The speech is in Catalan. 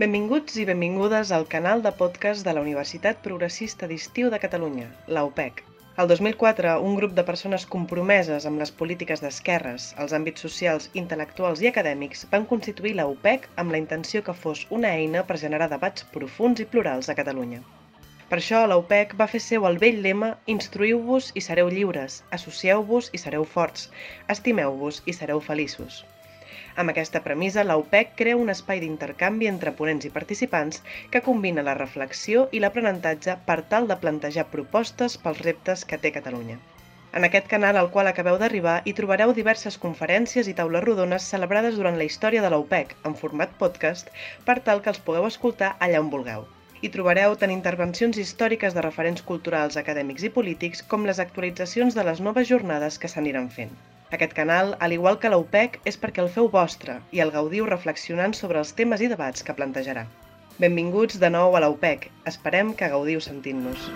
Benvinguts i benvingudes al canal de podcast de la Universitat Progressista d'Estiu de Catalunya, la UPEC. El 2004, un grup de persones compromeses amb les polítiques d'esquerres, els àmbits socials, intel·lectuals i acadèmics van constituir la UPEC amb la intenció que fos una eina per generar debats profuns i plurals a Catalunya. Per això, la UPEC va fer seu el vell lema Instruïu-vos i sereu lliures, associeu-vos i sereu forts, estimeu-vos i sereu feliços. Amb aquesta premissa, la UPEC crea un espai d'intercanvi entre ponents i participants que combina la reflexió i l'aprenentatge per tal de plantejar propostes pels reptes que té Catalunya. En aquest canal al qual acabeu d'arribar hi trobareu diverses conferències i taules rodones celebrades durant la història de la UPEC, en format podcast, per tal que els pugueu escoltar allà on vulgueu. Hi trobareu tant intervencions històriques de referents culturals, acadèmics i polítics com les actualitzacions de les noves jornades que s'aniran fent. Aquest canal, al igual que l'UPEC, és perquè el feu vostre i el gaudiu reflexionant sobre els temes i debats que plantejarà. Benvinguts de nou a l'UPEC. Esperem que gaudiu sentint-nos.